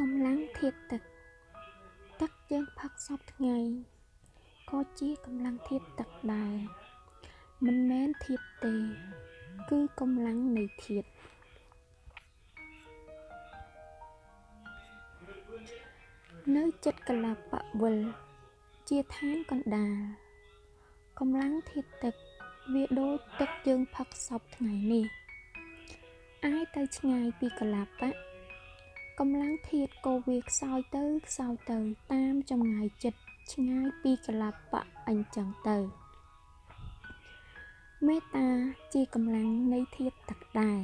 កម្លាំងធាតុទឹក ទឹកយើងផឹកសពថ្ងៃក៏ជាកម្លាំងធាតុទឹកដែរមិនមែនធាតុទេ គឺកម្លាំងនៃធាតុនៅចិត្តកលាបវិលជាឋានកណ្ដាលកម្លាំងធាតុទឹកវាដូចទឹកយើងផឹកសពថ្ងៃនេះអាយទៅឆ្ងាយពីកលាបៈ កម្លាំងធាតុក៏វាខ្សោយទៅខ្សោយទៅ តាមចម្ងាយចិត្តឆ្ងាយពីកលាបៈអញ្ចឹងទៅមេត្តាជាកម្លាំងនៃធាតុទឹកដែរ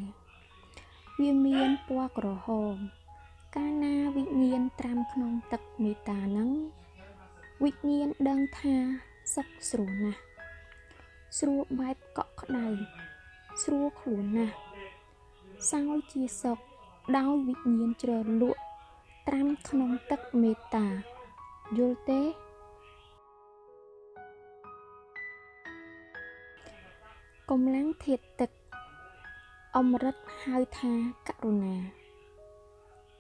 វាមានពណ៌ក្រហមកាលណាវិញ្ញាណត្រាំក្នុងទឹកមេត្តានឹងវិញ្ញាណដឹងថាសុខស្រួលណាស់ស្រួលបែបកក់ក្ដៅស្រួលខ្លួនណាស់សោយជាសុខ ដោយវិញ្ញាណជ្រលក់ត្រាំក្នុងទឹកមេត្តាយល់ទេកម្លាំងធាតុទឹកអមរិតហៅថាករុណា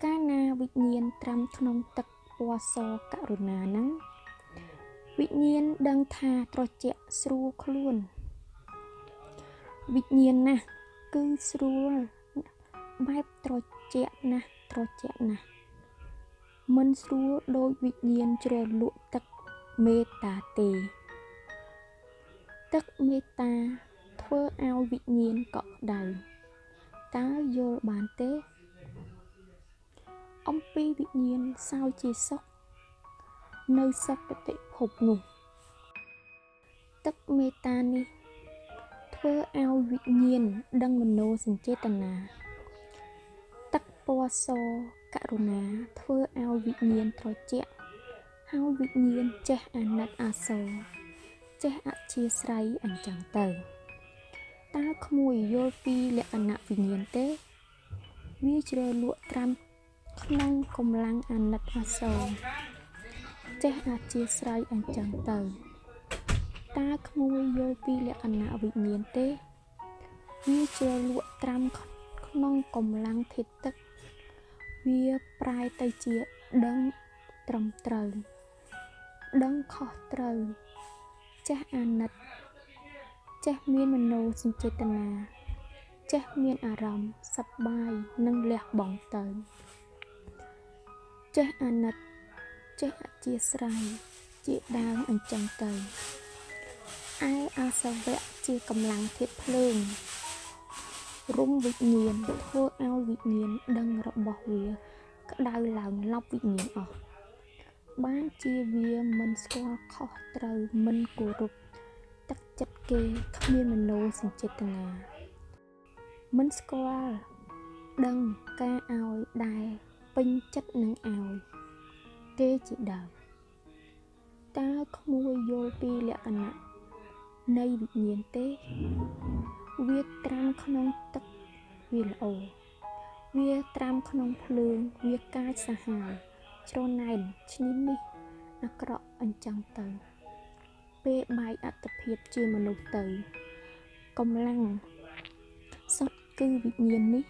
កាលណាវិញ្ញាណត្រាំក្នុងទឹកពណ៌សករុណានឹងវិញ្ញាណដឹងថាត្រជាក់ស្រួលខ្លួន វិញ្ញាណណាស់គឺស្រួល បែបត្រជាក់ណាស់ត្រជាក់ណាស់មិនស្រួលដោយវិញ្ញាណជ្រលក់ទឹកមេត្តាទេ ទឹកមេត្តាធ្វើឲ្យវិញ្ញាណកក់ក្ដៅតើយល់បានទេ អំពីវិញ្ញាណសោយជាសុខនៅសុគតិភពនោះ ទឹកមេត្តានេះធ្វើឲ្យវិញ្ញាណដឹងមโนសញ្ចេតនាទឹក ពណ៌សករុណាធ្វើឲ្យវិញ្ញាណត្រជាក់ហើយវិញ្ញាណចេះអាណិតអាសូរចេះអធិស្រ័យអញ្ចឹងទៅតើក្មួយយល់ពីលក្ខណៈវិញ្ញាណទេ វាជ្រលក់ត្រាំក្នុងកម្លាំងអាណិតអាសូរចេះអធិស្រ័យអញ្ចឹងទៅតើក្មួយយល់ពីលក្ខណៈវិញ្ញាណទេវាជ្រលក់ត្រាំក្នុងកម្លាំងធាតុទឹក វាប្រែទៅជាដឹងត្រឹមត្រូវ ដឹងខុសត្រូវចេះអាណិតចេះមានមโนសញ្ចេតនាចេះមានអារម្មណ៍សប្បាយនិងលះបង់ទៅចេះអាណិតចេះអធិស្រ័យជាដើមអញ្ចឹងទៅឯអាសវៈជាកម្លាំងធាតុភ្លើង រុំវិញ្ញាណធ្វើឲ្យវិញ្ញាណដឹងរបស់វា ក្តៅឡើងឡប់វិញ្ញាណអស់បានជាវាមិនស្គាល់ខុសត្រូវមិនគោរពទឹកចិត្តគេគ្មានមโนសញ្ចេតនាមិនស្គាល់ដឹងការឲ្យដែរពេញចិត្តនឹងឲ្យគេជាដើមតើក្មួយយល់ពីលក្ខណៈនៃវិញ្ញាណទេ វាត្រាំក្នុងទឹកវាល្អវាត្រាំក្នុងភ្លើងវាកាចសាហាវច្រណែនឈ្នានីសអាក្រក់អញ្ចឹងទៅ ពេលបាយអត្តភាពជាមនុស្សទៅកម្លាំងសុទ្ធគឺវិញ្ញាណនេះ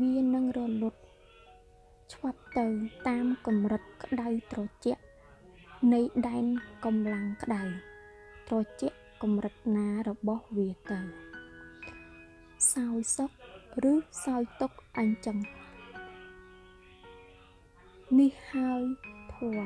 វានឹងរលត់ឆ្វាប់ទៅតាមកម្រិតក្តៅត្រជាក់នៃដែនកម្លាំងក្តៅត្រជាក់កម្រិតណារបស់វាទៅ សោយសុខឬសោយទុកអញ្ចឹងនេះហើយធัว